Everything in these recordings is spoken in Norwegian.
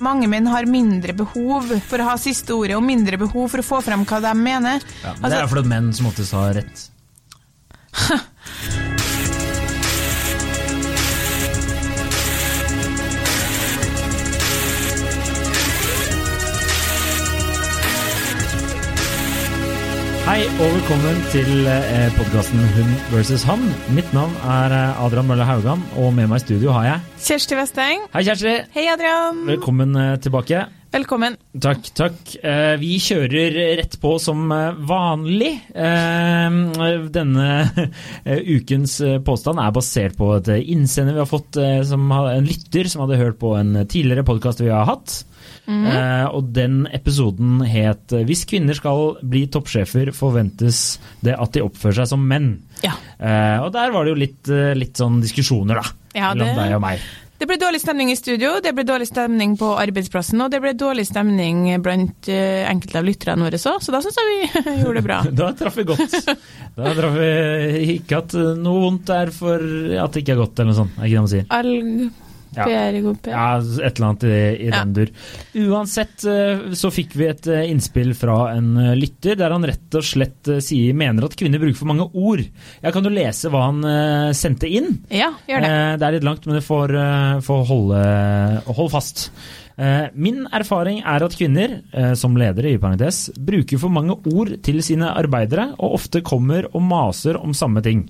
Mange menn har mindre behov for å ha siste ordet, og mindre behov for å få frem hva de mener. Ja, det Altså- er fordi menn som oftest har rett. Hei og velkommen til eh, podkasten Hun versus han. Mitt navn er eh, Adrian Mølle Haugan, og med meg i studio har jeg Kjersti Westeng. Hei, Kjersti! Hei, Adrian. Velkommen eh, tilbake. Velkommen. Takk, takk. Vi kjører rett på som vanlig. Denne ukens påstand er basert på et innsender vi har fått, som en lytter som hadde hørt på en tidligere podkast vi har hatt. Eh, og den episoden het eh, 'Hvis kvinner skal bli toppsjefer, forventes det at de oppfører seg som menn'. Ja. Eh, og der var det jo litt, litt sånn diskusjoner, da. Ja, mellom det- deg og meg. Det ble dårlig stemning i studio, det ble dårlig stemning på arbeidsplassen, og det ble dårlig stemning blant enkelte av lytterne våre òg, så da syns jeg vi gjorde det bra. Da traff vi godt. Da traff vi ikke at noe vondt er for at det ikke er godt, eller noe sånt. Er ikke det man sier? All Ja. PR god Ja, et eller annet i, i Ja. den dur. Uansett eh, så fikk vi et eh, innspill fra en eh, lytter der han rett og slett sier, mener at kvinner bruker for mange ord. Jeg kan jo lese hva han sendte inn. Ja, gjør det. Det er litt langt, men det får, får holde, hold fast. Min erfaring er at kvinner, som ledere i parentes, bruker for mange ord til sine arbeidere, og ofte kommer og maser om samme ting.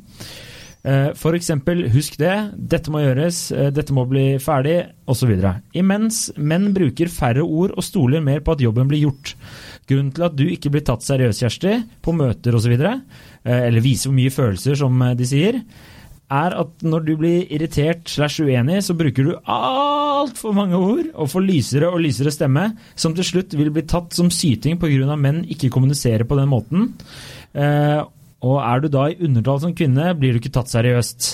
Eh, eksempel 'husk det', 'dette må gjøres', eh, 'dette må bli ferdig', osv. Imens menn bruker færre ord og stoler mer på at jobben blir gjort. Grunnen til at du ikke blir tatt seriøst, Kjersti, på møter osv., eller viser hvor mye følelser, som eh, de sier, er at når du blir irritert slash uenig, så bruker du altfor mange ord og får lysere og lysere stemme, som til slutt vil bli tatt som syting pga. menn ikke kommuniserer på den måten. Og er du da i undertall som kvinne, blir du ikke tatt seriøst.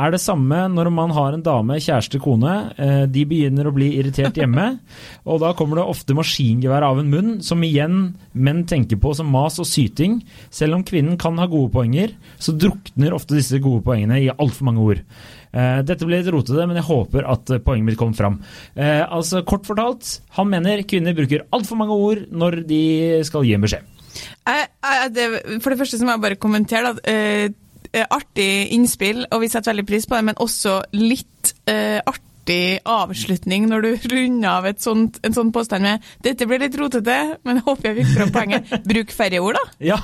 Er det samme når man har en dame, kjæreste, kone. eh, De begynner å bli irritert hjemme, og da kommer det ofte maskingevær av en munn, som igjen menn tenker på som mas og syting. Selv om kvinnen kan ha gode poenger, så drukner ofte disse gode poengene i altfor mange ord. Eh, Dette blir litt rotete, men jeg håper at eh, poenget mitt kommer fram. Eh, altså, Kort fortalt, han mener kvinner bruker altfor mange ord når de skal gi en beskjed. Jeg, det, for det første så må jeg bare kommentere at eh, eh, artig innspill, og vi setter veldig pris på det, men også litt eh, artig avslutning når du runder av sånt, en sånn påstand med 'dette blir litt rotete, men håper jeg fikk fram poenget'. Bruk færre ord, da. Ja,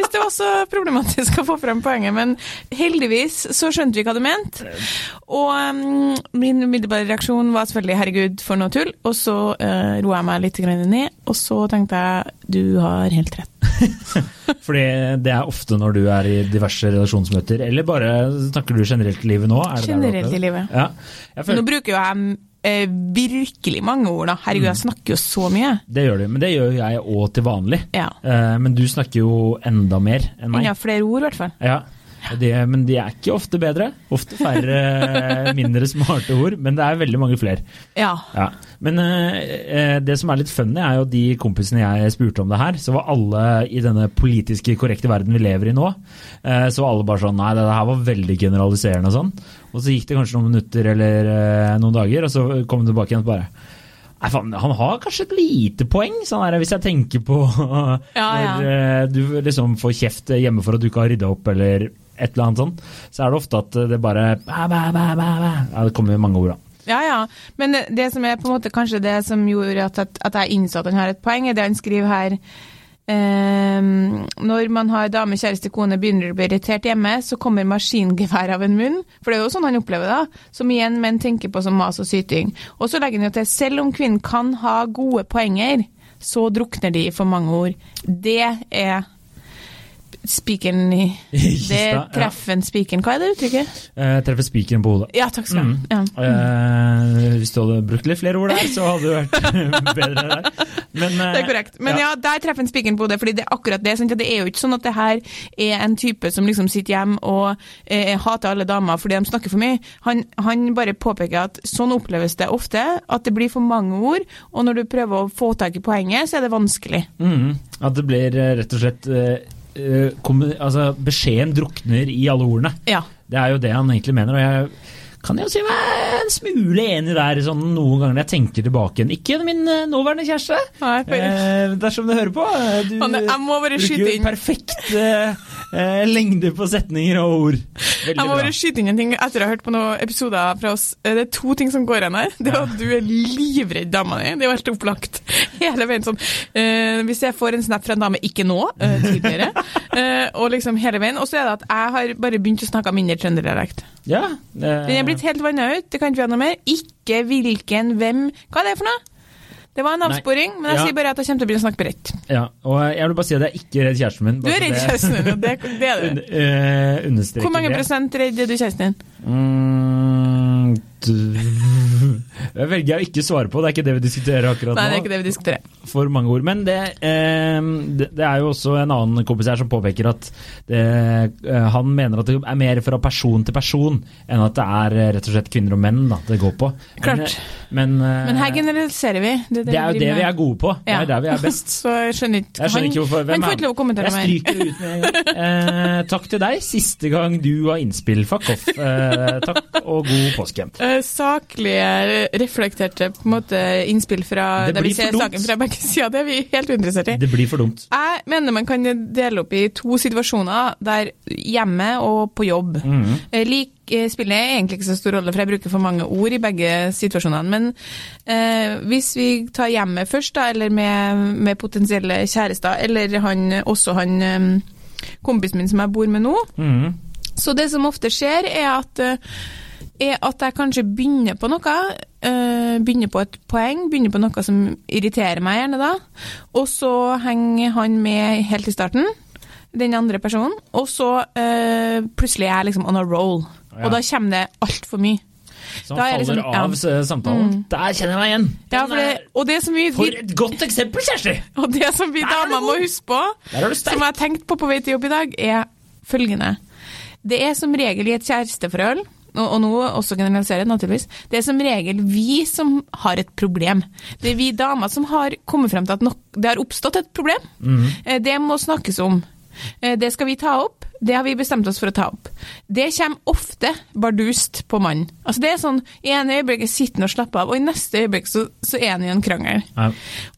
Hvis det var så problematisk å få frem poenget. Men heldigvis så skjønte vi hva du mente. Og um, min umiddelbare reaksjon var selvfølgelig 'herregud, for noe tull'. Og så uh, roa jeg meg litt ned, og så tenkte jeg 'du har helt rett'. fordi det er ofte når du er i diverse relasjonsmøter, eller bare snakker du generelt i livet nå? Er Generelt i livet. Ja, jeg Nå bruker jo jeg eh, virkelig mange ord, da. Herregud, jeg snakker jo så mye. det gjør du, men det gjør jeg òg til vanlig. Ja. Eh, men du snakker jo enda mer enn meg. Enda flere ord, i hvert fall. Ja, det, men de er ikke ofte bedre. Ofte færre, mindre smarte ord, men det er veldig mange flere. Ja. Ja. Men eh, eh, det som er litt funny, er jo de kompisene jeg spurte om det her, så var alle i denne politiske korrekte verden vi lever i nå, eh, så var alle bare sånn Nei, det her var veldig generaliserende og sånn. Og så gikk det kanskje noen minutter eller eh, noen dager, og så kom det tilbake igjen og bare Nei, faen, han har kanskje et lite poeng, sånn her, hvis jeg tenker på Ja, ja. når eh, du liksom får kjeft hjemme for at du ikke har rydda opp, eller et eller annet sånt, så er det ofte at det bare bæ, bæ, bæ, bæ, bæ. Det kommer mange ord, da. Ja, ja. Men det som er på en måte kanskje det som gjorde at, at, at jeg innså at han har et poeng, er det han skriver her. Um, når man har dame, kjæreste, kone, begynner å bli irritert hjemme, så kommer maskingevær av en munn. For det er jo sånn han opplever det, som igjen menn tenker på som mas og syting. Og så legger han jo til selv om kvinnen kan ha gode poenger, så drukner de i for mange ord. Det er spikeren i Det ja. treffer en spikeren. Hva er det uttrykket? Eh, treffer spikeren på hodet. Ja, takk skal du Mm. ha. Ja. Eh, hvis du hadde brukt litt flere ord der, så hadde du vært bedre der. Men, eh, Det er korrekt. Men ja, der treffer en spikeren på hodet, fordi det er akkurat det. Sant? Det er jo ikke sånn at det her er en type som liksom sitter hjemme og eh, hater alle damer fordi de snakker for mye. Han, han bare påpeker at sånn oppleves det ofte, at det blir for mange ord, og når du prøver å få tak i poenget, så er det vanskelig. Mm, at det blir eh, rett og slett eh, altså, Beskjeden drukner i alle ordene. Ja. Det er jo det han egentlig mener. og jeg kan jo si meg en smule enig der sånn noen ganger når jeg tenker tilbake igjen. Ikke min eh, nåværende kjæreste. Nei, Eh, dersom du hører på. eh, Du jeg bruker jo perfekt eh, lengde på setninger og ord. Veldig Jeg må bare skyte inn en ting etter å ha hørt på noen episoder fra oss. Eh, Det er to ting som går igjen her. Det er at du er livredd dama di. Det er jo helt opplagt. Hele veien sånn. Uh, hvis jeg får en snap fra en dame, ikke nå, uh, tidligere, uh, og liksom hele veien. Og så er det at jeg har bare begynt å snakke mindre trønderdialekt. Ja, Den er blitt helt vanna ut, det kan ikke være noe mer. Ikke hvilken, hvem Hva er det for noe? Det var en avsporing, men jeg Ja. sier bare at jeg kommer til å begynne å snakke bredt. ja, og jeg vil bare si at jeg er ikke redd kjæresten min. Du er redd kjæresten din, og det, det er du. Eh, Hvor mange prosent redd er du kjæresten din? Mm, du- jeg velger å ikke svare på, det er ikke det vi diskuterer akkurat Nei, nå. det er ikke det vi diskuterer. For mange ord. Men det, eh, det, det er jo også en annen kompis her som påpeker at det, eh, han mener at det er mer fra person til person enn at det er eh, rett og slett kvinner og menn da, det går på. Klart. Men, men, eh, Men her generaliserer vi. Det, det er jo det vi er gode på. Det er der vi er best. Så jeg skjønner ikke Jeg skjønner ikke hvorfor. Han får ikke lov å kommentere Jeg stryker det ut med en gang. Eh, takk til deg. Siste gang du har innspill. Fuck off. Eh, takk og god påske. Eh, saklige, reflekterte på en måte, innspill fra der vi ser saken fra begge sider. Det er vi helt uinteressert i. Det blir for dumt. Jeg mener man kan dele opp i to situasjoner, der hjemme og på jobb. Mm -hmm. Lik, eh, spiller egentlig ikke så stor rolle, for jeg bruker for mange ord i begge situasjonene. Men eh, hvis vi tar hjemme først, da, eller med, med potensielle kjærester, eller han, også han eh, kompisen min som jeg bor med nå, Mhm. så det som ofte skjer, er at, eh, er at jeg kanskje begynner på noe. eh, begynner på et poeng, begynner på noe som irriterer meg gjerne da. Og så henger han med helt i starten, den andre personen. Og så øh, plutselig er jeg liksom on a roll. Ja. Og da kommer det altfor mye. Så han faller liksom- av ja. samtalen. Mm. Der kjenner jeg meg igjen. Ja, for det, det som vi, For et godt eksempel, Kjersti! Og det som vi er damer må huske på, som jeg har tenkt på på vei til jobb i dag, er følgende. Det er som regel i et kjæresteforhold, og, og nå også generaliserer naturligvis, det er som regel vi som har et problem. Det er vi damer som har kommet frem til at nok, det har oppstått et problem. Mm. Det må snakkes om. Eh, Det skal vi ta opp. Det har vi bestemt oss for å ta opp. Det kommer ofte bardust på mannen. Altså det er sånn, I ene øyeblikket sitter han og slapper av, og i neste øyeblikk så, så er han i en krangel. Ja.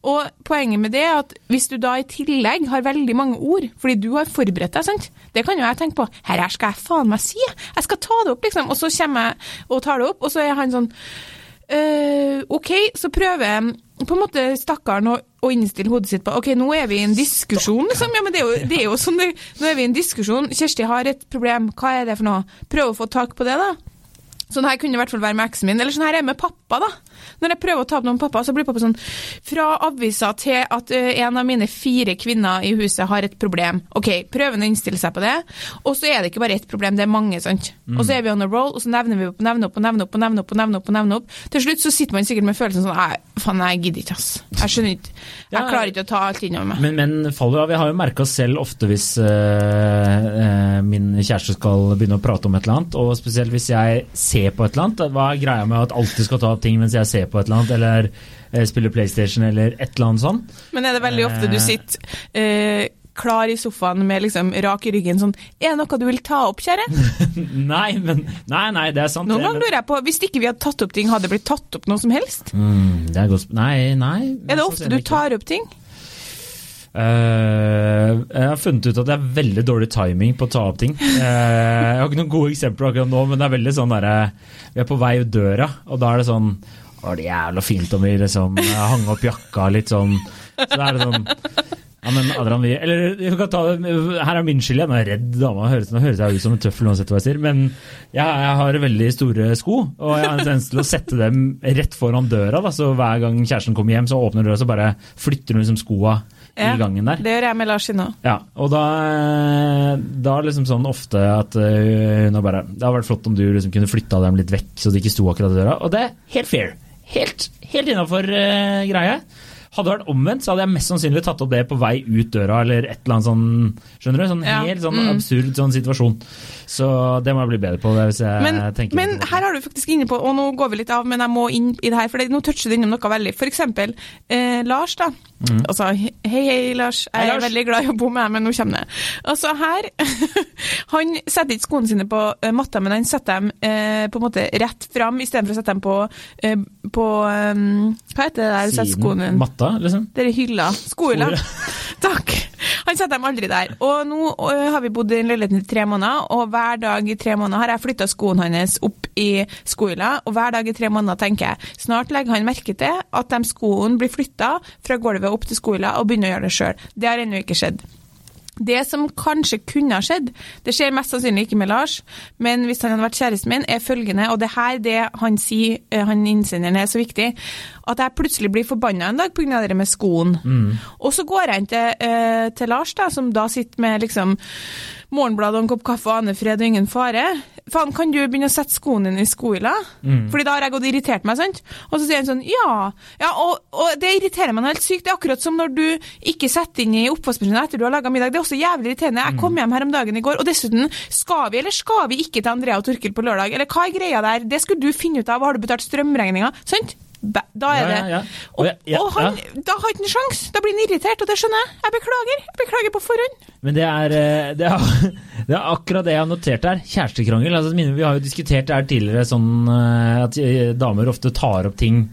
Og poenget med det er at hvis du da i tillegg har veldig mange ord, fordi du har forberedt deg, sant? det kan jo jeg tenke på, her her skal jeg faen meg si, jeg skal ta det opp, liksom. Og så kommer jeg og tar det opp, og så er han sånn «Øh, OK, så prøver jeg på en måte stakkaren å, innstille hodet sitt på OK, nå er vi i en diskusjon, liksom. Ja, men det er jo, det er jo sånn det, Nå er vi i en diskusjon. Kjersti har et problem, hva er det for noe? Prøv å få tak på det, da. Sånn her kunne det i hvert fall være med eksen min, eller sånn her er jeg med pappa, da. Når jeg prøver å ta opp noe med pappa, så blir pappa sånn Fra avisa til at en av mine fire kvinner i huset har et problem. OK, prøver han å innstille seg på det, og så er det ikke bare ett problem, det er mange, sant. Og så er vi on a roll, og så nevner vi opp, nevner opp og nevner opp og nevner opp og nevner opp. og nevner opp. Til slutt så sitter man sikkert med følelsen sånn faen, jeg gidder ikke, ass. Jeg skjønner ikke. Jeg Ja. klarer ikke å ta alt innover meg. Men, men faller av. Jeg har jo merka selv ofte hvis øh, øh, min kjæreste skal begynne å prate om et eller annet, og spesielt hvis jeg ser på et eller annet. Hva er greia med at alltid skal ta opp ting mens jeg ser på et eller annet, eller eh, spiller PlayStation eller et eller annet sånt. Men er det veldig ofte du Eh. sitter eh, klar i sofaen med liksom rak i ryggen sånn Er det noe du vil ta opp, kjære? nei, men Nei, nei, det er sant. Noen ganger lurer jeg på, hvis ikke vi hadde tatt opp ting, hadde det blitt tatt opp noe som helst? Mm, det er godt Nei, nei. Er det ofte du tar opp ting? Uh, jeg har funnet ut at det er veldig dårlig timing på å ta opp ting. Uh, jeg har ikke noen gode eksempler akkurat nå, men det er veldig sånn derre Vi er på vei ut døra, og da er det sånn Å, det jævla fint om vi liksom eh, hang opp jakka litt sånn. Så da er det sånn ja, men Adrian, vi, eller vi kan ta det, Her er min skyld jeg er redd dama. Høres, nå høres jeg ut som en tøffel uansett hva jeg sier. Men jeg, jeg har veldig store sko, og jeg har en tendens til å sette dem rett foran døra. Da. Så hver gang kjæresten kommer hjem, så åpner døra, så bare flytter hun liksom skoa Ja, i gangen der. Det gjør jeg med Lars nå. Ja, og da, da er det liksom sånn ofte at øh, hun har bare Det hadde vært flott om du liksom kunne flytta dem litt vekk, så de ikke sto akkurat i døra. Og det er helt fair. Helt, helt innafor greie. Hadde det vært omvendt, så hadde jeg mest sannsynlig tatt opp det på vei ut døra, eller et eller annet sånn Skjønner du? Sånn Ja. helt sånn Mm. absurd sånn situasjon. Så det må jeg bli bedre på. Det, hvis jeg Men, tenker men her har du faktisk inne på, og nå går vi litt av, men jeg må inn i det her, for det, nå toucher du innom noe veldig. Eksempel eh, Lars, da. Altså, hei, hei, Lars. Jeg hei, Lars. er veldig glad i å bo med deg, men nå kommer det. Altså, her Han setter ikke skoene sine på eh, matta, men han setter dem eh, på en måte rett fram, istedenfor å sette dem på, eh, på eh, Hva heter det der du setter skoene matta, liksom? det er hylla. Skohylla. Takk. Han setter dem aldri der. Og nå har vi bodd i den leiligheten i tre måneder, og hver dag i tre måneder har jeg flytta skoene hans opp i skohylla, og hver dag i tre måneder tenker jeg snart legger han merke til at de skoene blir flytta fra gulvet opp til skohylla og begynner å gjøre det sjøl. Det har ennå ikke skjedd. Det som kanskje kunne ha skjedd, det skjer mest sannsynlig ikke med Lars, men hvis han hadde vært kjæresten min, er følgende, og det er her det han sier, eh, han innsenderen er så viktig, at jeg plutselig blir forbanna en dag pga. det med skoen. Og så går jeg inn til, eh, til Lars, da, som da sitter med liksom Morgenbladet og en kopp kaffe og aner fred og ingen fare. Faen, kan du begynne å sette skoene dine i skohylla? Fordi da har jeg gått og irritert meg, sant? Og så sier han sånn, ja. ja og, og det irriterer meg helt sykt. Det er akkurat som når du ikke setter inn i oppvaskmaskinen etter du har laga middag. Det er også jævlig irriterende. Jeg kom hjem her om dagen i går, og dessuten, skal vi eller skal vi ikke til Andrea og Torkil på lørdag? Eller hva er greia der? Det skulle du finne ut av. Har du betalt strømregninga? Sant? Da er det. ja, ja. Og, Og han, da har ikke en sjans. Da blir han irritert, og det skjønner jeg. Jeg beklager. Jeg beklager på forhånd. Men det er, eh, det, er, det er akkurat det jeg har notert her. Kjærestekrangel. Altså, vi har jo diskutert det her tidligere, sånn eh, at eh, damer ofte tar opp ting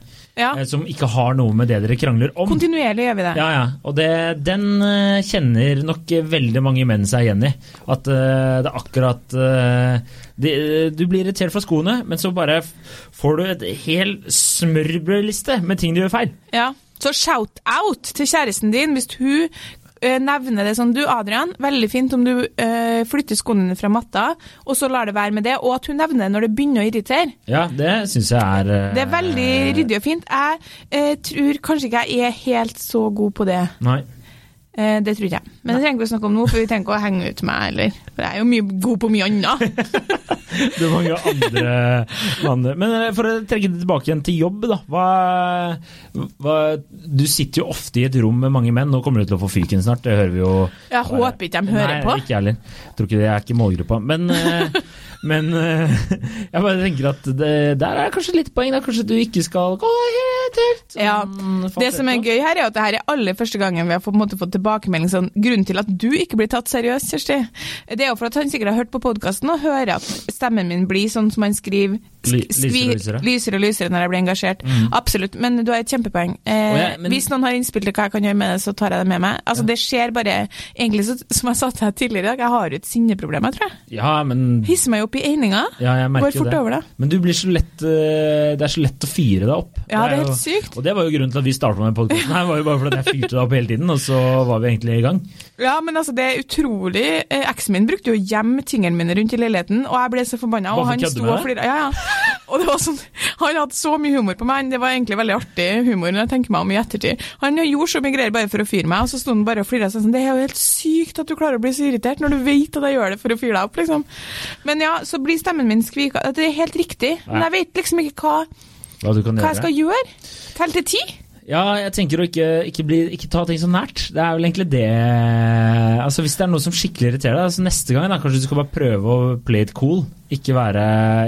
Ja. eh, som ikke har noe med det dere krangler om. Kontinuerlig gjør vi det. Ja, ja. Og det, den eh, kjenner nok veldig mange menn seg igjen i. At uh, det er akkurat uh, det, Du blir irritert for skoene, men så bare får du et hel smørbrødliste med ting du gjør feil. Ja. Så shout out til kjæresten din hvis hun nevner det sånn Du, Adrian, veldig fint om du eh, flytter skoene dine fra matta, og så lar det være med det. Og at hun nevner det når det begynner å irritere. Ja, det syns jeg er eh, Det er veldig ryddig og fint. Jeg eh, tror kanskje ikke jeg er helt så god på det. Nei. Eh, det tror ikke jeg. Men det trenger vi ikke å snakke om nå, for vi trenger ikke å henge ut meg heller. For jeg er jo mye god på mye annet. Det er mange andre, andre. Men eh, for å trekke det tilbake igjen til jobb, da. Hva, hva, du sitter jo ofte i et rom med mange menn. Nå kommer du til å få fyken snart, det hører vi jo. Jeg håper ikke de hører Nei, på. ikke jeg heller. Tror ikke det er ikke målgruppa. Men, eh, men jeg bare tenker at det, der er kanskje litt poeng. Da. Kanskje du ikke skal gå helt, helt sånn Ja, Det som er gøy her, er at det her er aller første gangen vi har fått, måte, fått tilbakemelding sånn Grunnen til at du ikke blir tatt seriøst, Kjersti, det er jo for at han sikkert har hørt på podkasten og hører at stemmen min blir sånn som han skriver sk- lysere og lysere. lysere når jeg blir engasjert. Absolutt. Men du har et kjempepoeng. Eh, jeg- men- Hvis noen har innspill til hva jeg kan gjøre med det, så tar jeg det med meg. Altså, Det skjer bare Egentlig, så, som jeg sa til deg tidligere i dag, jeg har jo et sinneproblem, jeg tror jeg. Ja, men Hisser meg opp i eininga. ja, jeg merker Går fort det. over det. Men du blir så lett eh, Det er så lett å fyre deg opp. Ja, det er jo- helt sykt. Og det var jo grunnen til at vi starta med podkasten her, var jo bare fordi jeg fyrte deg opp hele tiden, og så var vi egentlig i gang. Ja, men altså, det er utrolig eh, Eksen min brukte jo å gjemme tingene mine rundt i leiligheten, og jeg ble så forbanna. Og han sto og flira. Ja, ja. Og det var sånn, Han hadde så mye humor på meg. Det var egentlig veldig artig humor når jeg tenker meg om i ettertid. Han gjorde så mye greier bare for å fyre meg, og så sto han bare og flira Sånn, det er jo helt sykt at du klarer å bli så irritert når du vet at jeg gjør det for å fyre deg opp, liksom. Men ja, så blir stemmen min skvika. Det er helt riktig. Men jeg vet liksom ikke hva, Hva hva jeg skal gjøre. Tell til ti. Ja, jeg tenker å ikke, ikke, bli, ikke ta ting så nært. Det er vel egentlig det Altså Hvis det er noe som skikkelig irriterer deg, altså neste gang da, kanskje du skal bare prøve å play it cool. Ikke, være,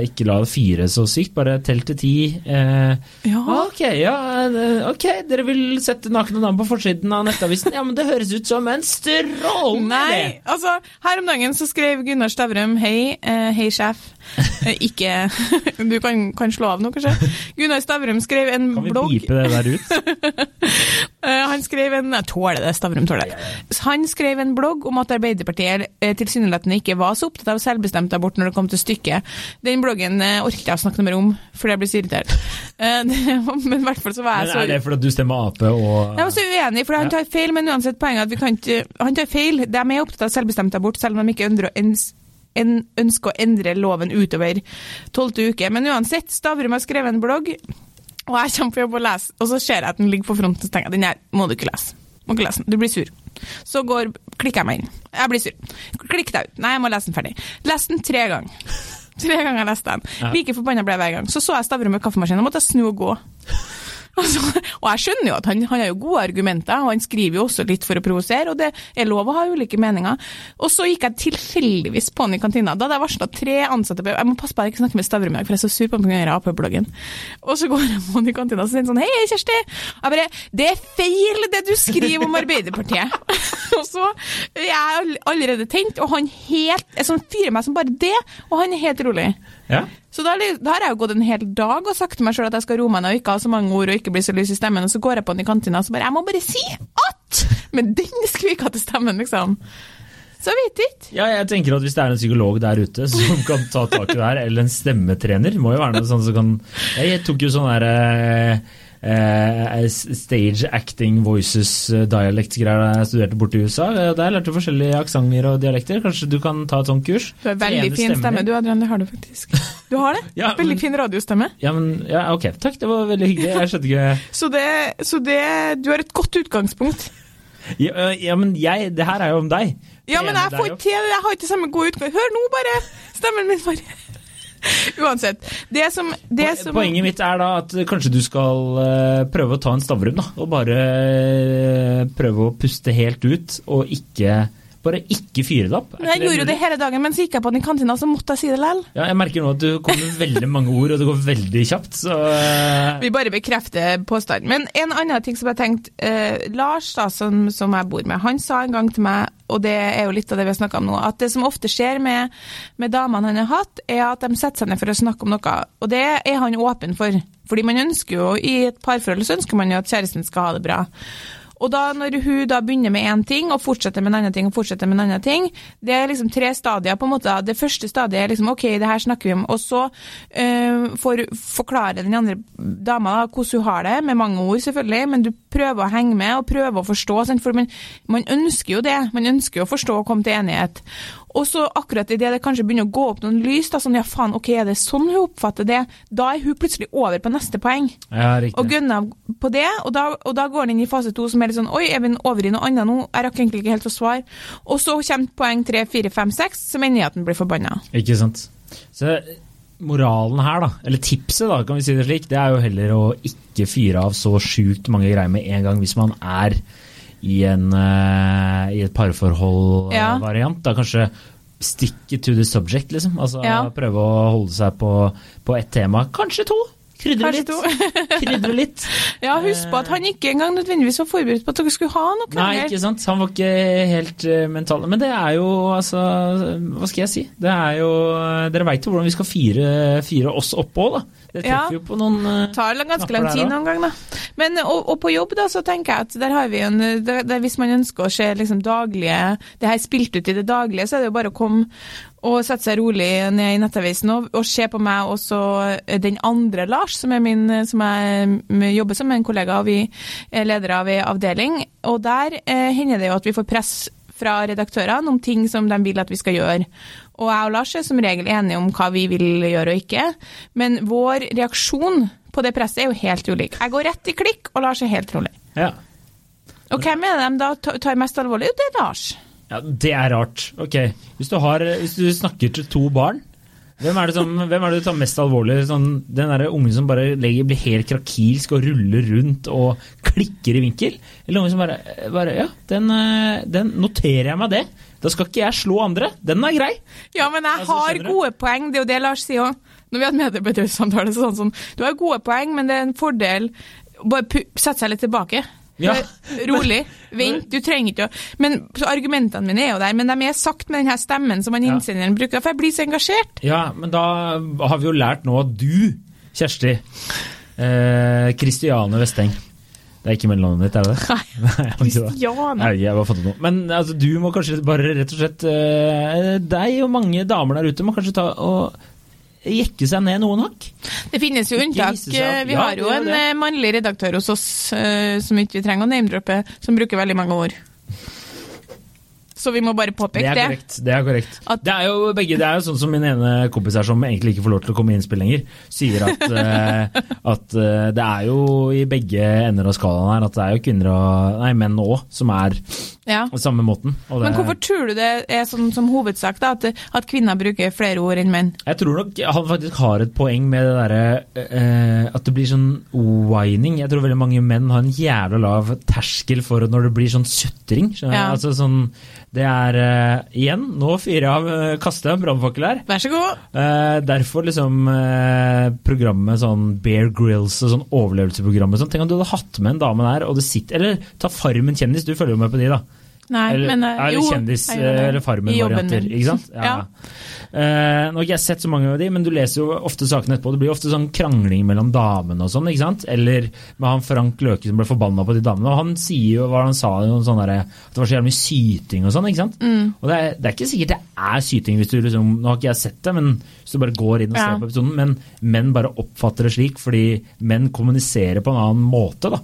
ikke la det fyre så sykt. Bare tell til ti. Eh, Ja. ok, ja, eh, ok, dere vil sette nakne navn på forsiden av nettavisen? Ja, men det høres ut som en strålende Nei, altså Her om dagen så skrev Gunnar Stavrum Hei, eh, hei sjef. Eh, ikke Du kan, kan slå av nå, kanskje? Gunnar Stavrum skrev en Kan vi blogg pipe det der ut? Eh, Han skrev en Jeg tåler det, Stavrum tåler det. Han skrev en blogg om at Arbeiderpartiet eh, tilsynelatende ikke var så opptatt av selvbestemt abort når det kom til stykket. Den bloggen eh, orket jeg å snakke noe mer om, fordi jeg ble så irritert. Men i hvert fall så var jeg Men er det fordi du stemmer Ap og jeg var så uenig, for han tar feil, men uansett poenget at vi kan ikke Han tar feil. De er opptatt av selvbestemt abort, selv om de ikke ønsker, en, ønsker å endre loven utover tolvte uke. Men uansett, Stavrum har skrevet en blogg, og jeg kommer på jobb og leser, og så ser jeg at den ligger på fronten, så tenker jeg den her må du ikke lese. Må ikke lese den, du blir sur. Så går, klikker jeg meg inn. Jeg blir sur. Klikk deg ut. Nei, jeg må lese den ferdig. Les den tre ganger. Tre ganger jeg leste den. Ja. Like forbanna ble jeg hver gang. Så så jeg Stavrum med kaffemaskinen og måtte jeg snu og gå. Altså, og jeg skjønner jo at han, han har jo gode argumenter, og han skriver jo også litt for å provosere, og det er lov å ha ulike meninger. Og så gikk jeg tilfeldigvis på han i kantina. Da hadde jeg varsla tre ansatte Jeg må passe på at jeg ikke snakker med Stavrum i dag, for jeg er så sur på han pga. AP-bloggen. Og så går jeg på han i kantina og sier sånn Hei, Kjersti! Jeg bare Det er feil, det du skriver om Arbeiderpartiet! og så er jeg allerede tent, og han helt Jeg sånn fyrer meg som bare det, og han er helt rolig. Ja. Så da, da har jeg jo gått en hel dag og sagt til meg sjøl at jeg skal roe meg ned og ikke ha så mange ord og ikke bli så lys i stemmen, og så går jeg på den i kantina og så bare Jeg må bare si at! Med den skvikete stemmen, liksom. Så vet ikke. Ja, jeg tenker at Hvis det er en psykolog der ute som kan ta tak i det her, eller en stemmetrener må jo være noe sånn som kan Jeg tok jo sånn der eh, eh, stage acting voices eh, dialect-greier da jeg studerte borte i USA. Der lærte du forskjellige aksenter og dialekter. Kanskje du kan ta et sånt kurs? Du har veldig fin stemme, du Adrian. Det har du faktisk. Du har det? Ja, veldig men- fin radiostemme. Ja, men, ja, ok, takk. Det var veldig hyggelig. Jeg skjønte ikke Så det, så det Du har et godt utgangspunkt. Ja, ja men jeg, det her er jo om deg. Ja, men jeg får til Jeg har ikke samme gode utgang. Hør nå, bare! Stemmen min bare Uansett. Det som, det som Poenget mitt er da at kanskje du skal prøve å ta en stavrum, da. Og bare prøve å puste helt ut, og ikke Bare ikke fyre det opp. Jeg gjorde jo det hele dagen, men så gikk jeg på den i kantina, så måtte jeg si det likevel. Ja, jeg merker nå at du kommer med veldig mange ord, og det går veldig kjapt, så eh, Vi bare bekrefter påstanden. Men en annen ting som jeg tenkte eh, Lars, da, som, som jeg bor med, han sa en gang til meg, og det er jo litt av det vi har snakka om nå, at det som ofte skjer med, med damene han har hatt, er at de setter seg ned for å snakke om noe. Og det er han åpen for. Fordi man ønsker jo, i et parforhold så ønsker man jo at kjæresten skal ha det bra. Og da når hun da begynner med én ting, og fortsetter med en annen ting, og fortsetter med en annen ting, det er liksom tre stadier. på en måte. Det første stadiet er liksom OK, det her snakker vi om. Og så øh, for, forklare den andre dama da, hvordan hun har det, med mange ord selvfølgelig, men du prøver å henge med og prøver å forstå. For man, man ønsker jo det. Man ønsker jo å forstå og komme til enighet. Og så akkurat idet det kanskje begynner å gå opp noen lys, da, sånn ja faen, ok, er det sånn hun oppfatter det, da er hun plutselig over på neste poeng Ja, riktig. og gunner på det, og da, og da går den inn i fase to som er litt sånn Oi, er vi over i noe annet nå? Jeg rakk egentlig ikke helt å svare. Og så kommer poeng tre, fire, fem, seks, som ender i at den blir forbanna. Ikke sant. Så moralen her, da, eller tipset, da, kan vi si det slik, det er jo heller å ikke fyre av så sjukt mange greier med en gang hvis man er i, en, eh, i et parforhold-variant. Da kanskje stick to the subject, liksom. Altså Ja. prøve å holde seg på, på ett tema. Kanskje to. Krydre litt. Krydre litt. Ja, husk på at han ikke engang nødvendigvis var forberedt på at dere skulle ha noe. Nei, ikke sant. Han var ikke helt uh, mental. Men det er jo, altså Hva skal jeg si? Det er jo Dere veit jo hvordan vi skal fire, fire oss oppå, da. Det Ja. jo på noen uh, tar ganske lang tid noen gang, da. Men, og, og på jobb, da, så tenker jeg at der har vi en der, der, Hvis man ønsker å se liksom daglige Det her spilt ut i det daglige, så er det jo bare å komme og sette seg rolig ned i nettavisen og, og se på meg og så den andre Lars, som min som jeg jobber som en kollega, og vi er ledere av ei avdeling. Og der eh, hender det jo at vi får press fra redaktørene om ting som de vil at vi skal gjøre. Og jeg og Lars er som regel enige om hva vi vil gjøre og ikke, men vår reaksjon på det presset er jo helt ulik. Jeg går rett i klikk, og Lars er helt rolig. Ja. Og hvem er det de da tar mest alvorlig? Det er Lars. ja, det er rart. Ok, hvis du, har, hvis du snakker til to barn, hvem er det, som, hvem er det du tar mest alvorlig? Sånn, den derre ungen som bare legger, blir helt krakilsk og ruller rundt og klikker i vinkel? Eller ungen som bare, bare Ja, den, eh, den noterer jeg meg det. Da skal ikke jeg slå andre. Den er grei. Ja, men jeg Altså, har gode poeng, det er jo det Lars sier òg. Når vi har hatt medarbeidersamtale, så sånn sånn Du har gode poeng, men det er en fordel bare sette seg litt tilbake. Ja. Rolig. Vent, du trenger ikke å Men så Argumentene mine er jo der, men de er sagt med den her stemmen som han Ja. innsenderen bruker, for jeg blir så engasjert. Ja, men da har vi jo lært nå at du, Kjersti eh, Kristiane Vesteng Det er ikke mellomnavnet ditt, er det det? Nei, Nei, jeg jeg bare det nå. Men altså, du må kanskje bare rett og slett uh, Deg og mange damer der ute må kanskje ta og jekke seg ned noen hakk. Det finnes jo unntak. Vi Ja, har jo en eh, mannlig redaktør hos oss eh, som ikke vi trenger å name-droppe, som bruker veldig mange ord. Så vi må bare Det påpeke er det. korrekt. Det er korrekt. At- Det er jo begge, det er jo sånn som min ene kompis her som egentlig ikke får lov til å komme i innspill lenger, sier at, eh, at eh, det er jo i begge ender av skalaen her at det er jo kvinner og nei, menn òg som er Ja. på samme måten. Og det, Men hvorfor tror du det er sånn som hovedsak, da, at, at kvinner bruker flere ord enn menn? Jeg tror nok han faktisk har et poeng med det derre eh, at det blir sånn whining. Jeg tror veldig mange menn har en jævla lav terskel for når det blir sånn sutring. Ja. Altså sånn Det er uh, igjen, nå jeg av, uh, jeg en brannfakkel her. Vær så god. Uh, derfor liksom uh, programmet sånn Bear Grills og sånn overlevelsesprogrammet sånn. Tenk om du hadde hatt med en dame der, og det sitter Eller ta Farmen kjendis, du følger jo med på de, da. Nei, Eller, men eller jo, kjendis, eller Farmen-varianter. Ikke sant? Ja. Uh, nå har ikke jeg sett så mange av de, men du leser jo ofte sakene etterpå. Det blir ofte sånn krangling mellom damene og sånn, ikke sant? Eller med han Frank Løke som ble forbanna på de damene. Og han sier jo hva han sa, sånn derre- at det var så jævlig mye syting og sånn, ikke sant? Mm. Og det er, det er ikke sikkert det er syting hvis du liksom Nå har ikke jeg sett det, men hvis du bare går inn og ser Ja. på episoden, men menn bare oppfatter det slik fordi menn kommuniserer på en annen måte, da.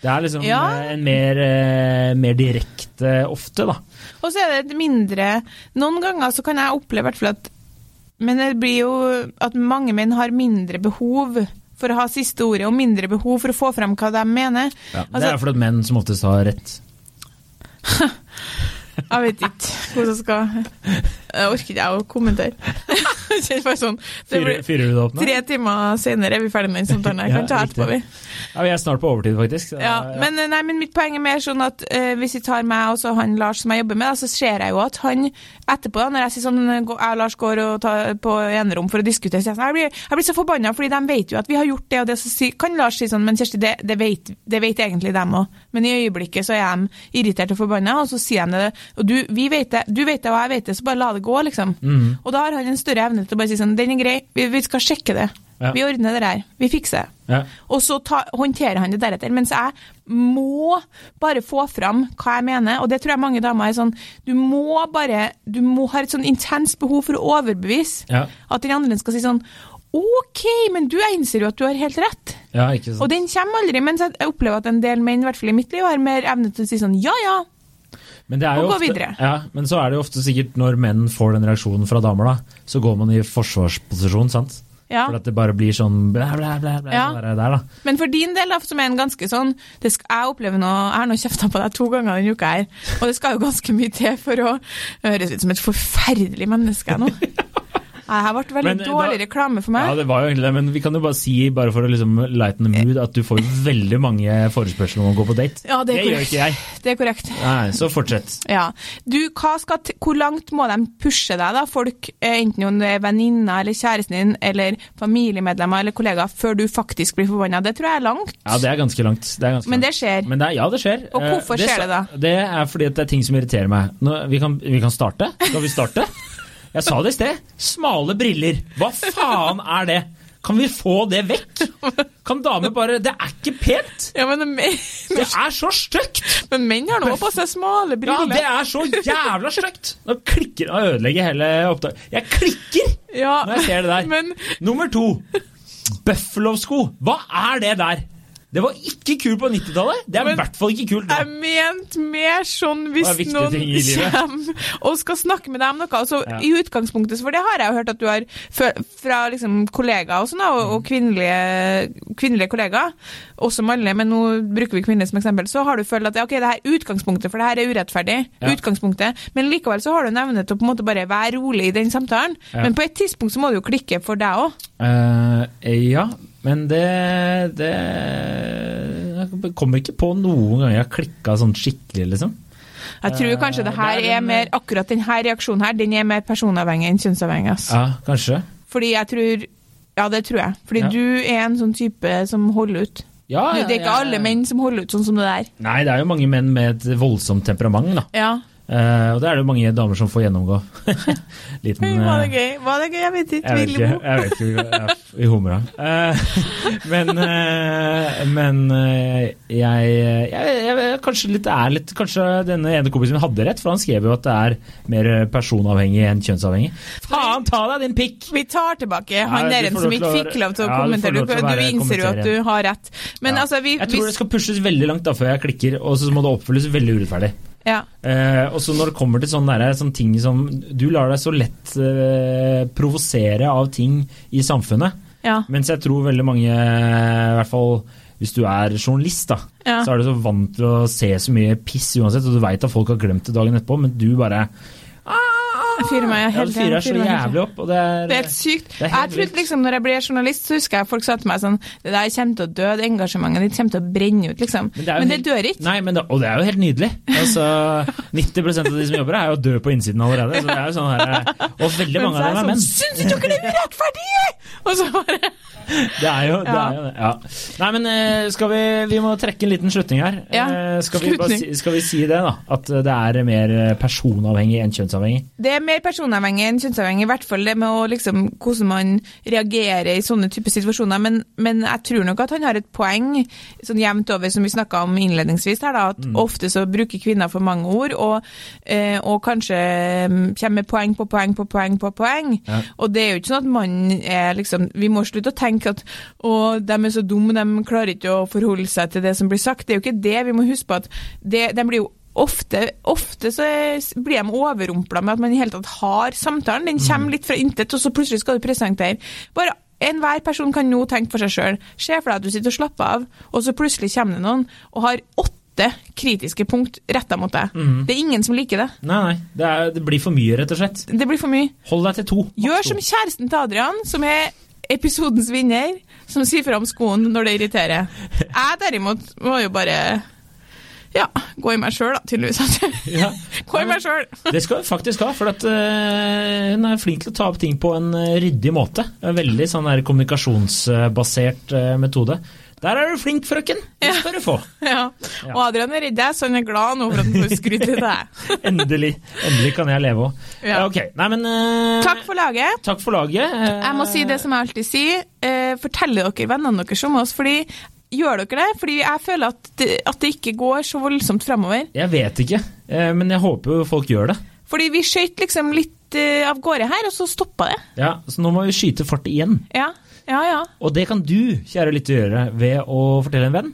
Det er liksom Ja. eh, en mer, eh, mer direkte ofte, da. Og så er det et mindre Noen ganger så kan jeg oppleve i hvert fall at Men det blir jo at mange menn har mindre behov for å ha siste ordet, og mindre behov for å få frem hva de mener. Ja, det Altså- er fordi menn som oftest har rett. Jeg vet ikke hvordan jeg skal Jeg orker ikke å kommentere. Sånn det blir? Tre timer senere er vi ferdig med den samtalen. Jeg kan ta etterpå, vi. Ja, vi er snart på overtid, faktisk. Ja, men, nei, men mitt poeng er mer sånn at uh, hvis jeg tar meg og så han Lars som jeg jobber med, da, så ser jeg jo at han etterpå, når jeg sier sånn jeg og Lars går og tar på enerom for å diskutere, så jeg sånn, jeg blir, jeg blir så forbanna, fordi de vet jo at vi har gjort det og det. Så si, kan Lars si sånn, men Kjersti, det, det, vet, det vet egentlig dem òg. Men i øyeblikket så er de irritert og forbanna, og så sier de det. Og du, vi vet det, du vet det, og jeg vet det, så bare la det gå, liksom. Mm. Og da har han en større evne til å bare si sånn, den er grei, vi, vi skal sjekke det. Ja. Vi ordner det der. Vi fikser det. Ja. Og så ta, håndterer han det deretter. Mens jeg må bare få fram hva jeg mener, og det tror jeg mange damer er sånn Du må bare Du må ha et sånn intenst behov for å overbevise Ja. at den andre skal si sånn OK, men du, jeg innser jo at du har helt rett. ja, ikke sant. Og den kommer aldri. Mens jeg opplever at en del menn, i hvert fall i mitt liv, har mer evne til å si sånn ja, ja. Men, og gå ofte, videre. ja, men så er det jo ofte sikkert når menn får den reaksjonen fra damer, da, så går man i forsvarsposisjon, sant? ja. For at det bare blir sånn blæ, blæ, blæ, blæ Ja. der, der, da. Men for din del, da, som er en ganske sånn det skal, Jeg opplever noe, jeg har nå kjefta på deg to ganger denne uka her, og det skal jo ganske mye til for å høres ut som et forferdelig menneske nå. Det her ble veldig Men, eh, dårlig da- reklame for meg. Ja, det var jo egentlig det, men vi kan jo bare si, bare for å liksom lighten the mood, at du får veldig mange forespørsler om å gå på date. Ja, det er gjør ikke jeg. Det er korrekt. Nei, så fortsett. Ja. Du, hva skal hvor langt må de pushe deg, da, folk, eh, enten om det er venninna eller kjæresten din, eller familiemedlemmer eller kollegaer, før du faktisk blir forbanna? Det tror jeg er langt. Ja, det er ganske langt. Det er ganske Men det skjer. Men det er, ja, det skjer. Og Eh, hvorfor skjer det da? Det er fordi at det er ting som irriterer meg. Nå, vi, kan, vi kan starte. Skal vi starte? Jeg sa det i sted. Smale briller. Hva faen er det? Kan vi få det vekk? Kan damer bare Det er ikke pent! Ja, men, men, Det er så stygt! men menn har nå på seg smale briller. Ja, det er så jævla stygt! Nå klikker Nå ødelegger hele opptaket. Jeg klikker Ja, når jeg ser det der. Men Nummer to. Buffalo-sko. Hva er det der? Det var ikke kult på 90-tallet. Det er i hvert fall ikke kult nå. jeg mente mer sånn hvis noen kommer og skal snakke med deg om noe. Altså, Ja. I utgangspunktet, for det har jeg hørt at du har fra, liksom, kollegaer og sånn, og, Mm. og kvinnelige, kvinnelige kollegaer, også mannlige, men nå bruker vi kvinnelige som eksempel, så har du følt at ok, det her er utgangspunktet, for det her er urettferdig. Ja. utgangspunktet, Men likevel så har du en evne til å på en måte bare være rolig i den samtalen. Ja. Men på et tidspunkt så må det jo klikke for deg òg. Uh, ja, men det, det Jeg kommer ikke på noen ganger jeg har klikka sånn skikkelig, liksom. Jeg tror kanskje det her det er er mer, akkurat denne reaksjonen her, den er mer personavhengig enn kjønnsavhengig. ass. Ja, kanskje. Fordi jeg tror Ja, det tror jeg. Fordi Ja. du er en sånn type som holder ut. Ja, det er ikke alle menn som holder ut sånn som det der. Nei, det er jo mange menn med et voldsomt temperament, da. Ja. Eh, og det er det mange damer som får gjennomgå. Liten Hei, var det eh, gøy? Var det gøy? Jeg vet ikke. Jeg vet ikke. Jeg vet ikke Vi humra. Uh, men uh, men jeg, jeg, jeg Kanskje litt er litt Kanskje denne ene kompisen min hadde rett, for han skrev jo at det er mer personavhengig enn kjønnsavhengig. Faen ta deg din pikk! Vi tar tilbake han Ja, som ikke fikk lov til å Ja, kommentere. Du, du innser jo at du har rett. Men Ja. altså, vi, Jeg tror hvis- det skal pushes veldig langt da før jeg klikker, og så må det oppfylles veldig urettferdig. Ja. Eh, og så når det kommer til sånne, der, sånne ting som Du lar deg så lett eh, provosere av ting i samfunnet. Ja. Mens jeg tror veldig mange, i hvert fall hvis du er journalist, da, Ja. så er du så vant til å se så mye piss uansett, og du veit at folk har glemt det dagen etterpå, men du bare Jeg fyrer meg ja, helt Du fyrer deg så jævlig opp, det er, Det er helt sykt. Er helt jeg trodde liksom, når jeg ble journalist, så husker jeg folk sa til meg sånn Det der kommer til å dø, det engasjementet ditt kommer til å brenne ut, liksom. Men det men det, dør ikke. Nei, men det, og det er jo helt nydelig. Altså, 90% av de som jobber her, er jo døde på innsiden allerede. Så det er jo sånn her, og veldig mange av dem er menn. Sånn, Syns ikke dere det er urettferdig?! Og så bare Det er jo det. Ja. Er jo det. Ja. Nei, men eh, skal vi Vi må trekke en liten slutning her. Ja, Eh, skal, vi bare slutning. si, skal vi si det, da? At det er mer personavhengig enn kjønnsavhengig? Det er mer personavhengig enn kjønnsavhengig, i hvert fall det med å liksom, hvordan man reagerer i sånne typer situasjoner. Men, men jeg tror nok at han har et poeng, sånn jevnt over, som vi snakka om innledningsvis her, da, at Mm. ofte så bruker kvinner for mange ord, og, eh, og kanskje mm, kommer med poeng på poeng på poeng på poeng. Ja. Og det er jo ikke sånn at mannen er liksom Vi må slutte å tenke at å, de er så dumme, de klarer ikke å forholde seg til det som blir sagt. Det er jo ikke det. Vi må huske på at det, de blir jo Ofte, ofte så blir de overrumpla med at man i hele tatt har samtalen. Den kommer litt fra intet, og så plutselig skal du presentere. Bare Enhver person kan nå tenke for seg sjøl. Se for deg at du sitter og slapper av, og så plutselig kommer det noen og har åtte kritiske punkt retta mot deg. Det er ingen som liker det. Nei, nei. Det, er, det blir for mye, rett og slett. Det blir for mye. Hold deg til to. Gjør som kjæresten til Adrian, som er episodens vinner, som sier fra om skoen når det irriterer. Jeg derimot må jo bare ja, gå i meg sjøl, da, tydeligvis. Ja. gå i meg sjøl! Det skal hun faktisk ha, for at, uh, hun er flink til å ta opp ting på en eh, ryddig måte. En veldig sånn der kommunikasjonsbasert uh, metode. Der er du flink, frøken! Det skal du få. Ja. Og Adrian er redd deg, så han er glad nå for at han får skryt til deg. Endelig. Endelig kan jeg leve òg. Ja. Ok. Nei, men uh, Takk for laget. Takk for laget. Jeg må si det som jeg alltid sier. fortell dere vennene deres om oss, fordi Gjør dere det? Fordi jeg føler at det, at det ikke går så voldsomt fremover. Jeg vet ikke, eh, men jeg håper jo folk gjør det. Fordi vi skøyt liksom litt eh, av gårde her, og så stoppa det. Ja, Så nå må vi skyte fart igjen. Ja, ja, ja. Og det kan du, kjære lytter, gjøre ved å fortelle en venn.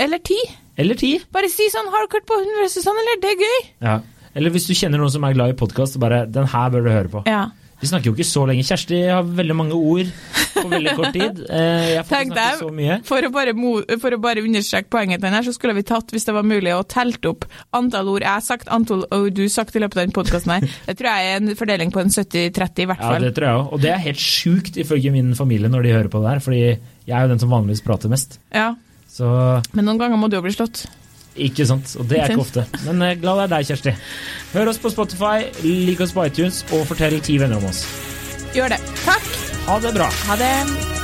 Eller ti. Eller ti. Bare si sånn 'Har du hørt på Hundre sånn, eller? Det er gøy'. Ja. Eller hvis du kjenner noen som er glad i podkast, bare 'Den her bør du høre på'. Ja. Vi snakker jo ikke så lenge. Kjersti har veldig mange ord på veldig kort tid. Eh, Jeg får Tenk snakke deg, så mye. for å, bare, for å bare understreke poenget til den her, så skulle vi tatt, hvis det var mulig, å telt opp antall ord jeg har sagt, antall ord du har sagt i løpet av den podkasten her. Det tror jeg er en fordeling på en 70-30 i hvert fall. Ja, det tror jeg òg. Og det er helt sjukt ifølge min familie når de hører på det her, fordi jeg er jo den som vanligvis prater mest. Ja. Så Men noen ganger må du jo bli slått. Ikke sant. Og det er ikke ofte. Men eh, glad det er deg, Kjersti. Hør oss på Spotify, lik oss på iTunes, og fortell ti venner om oss. Gjør det. Takk. Ha det bra. Ha det.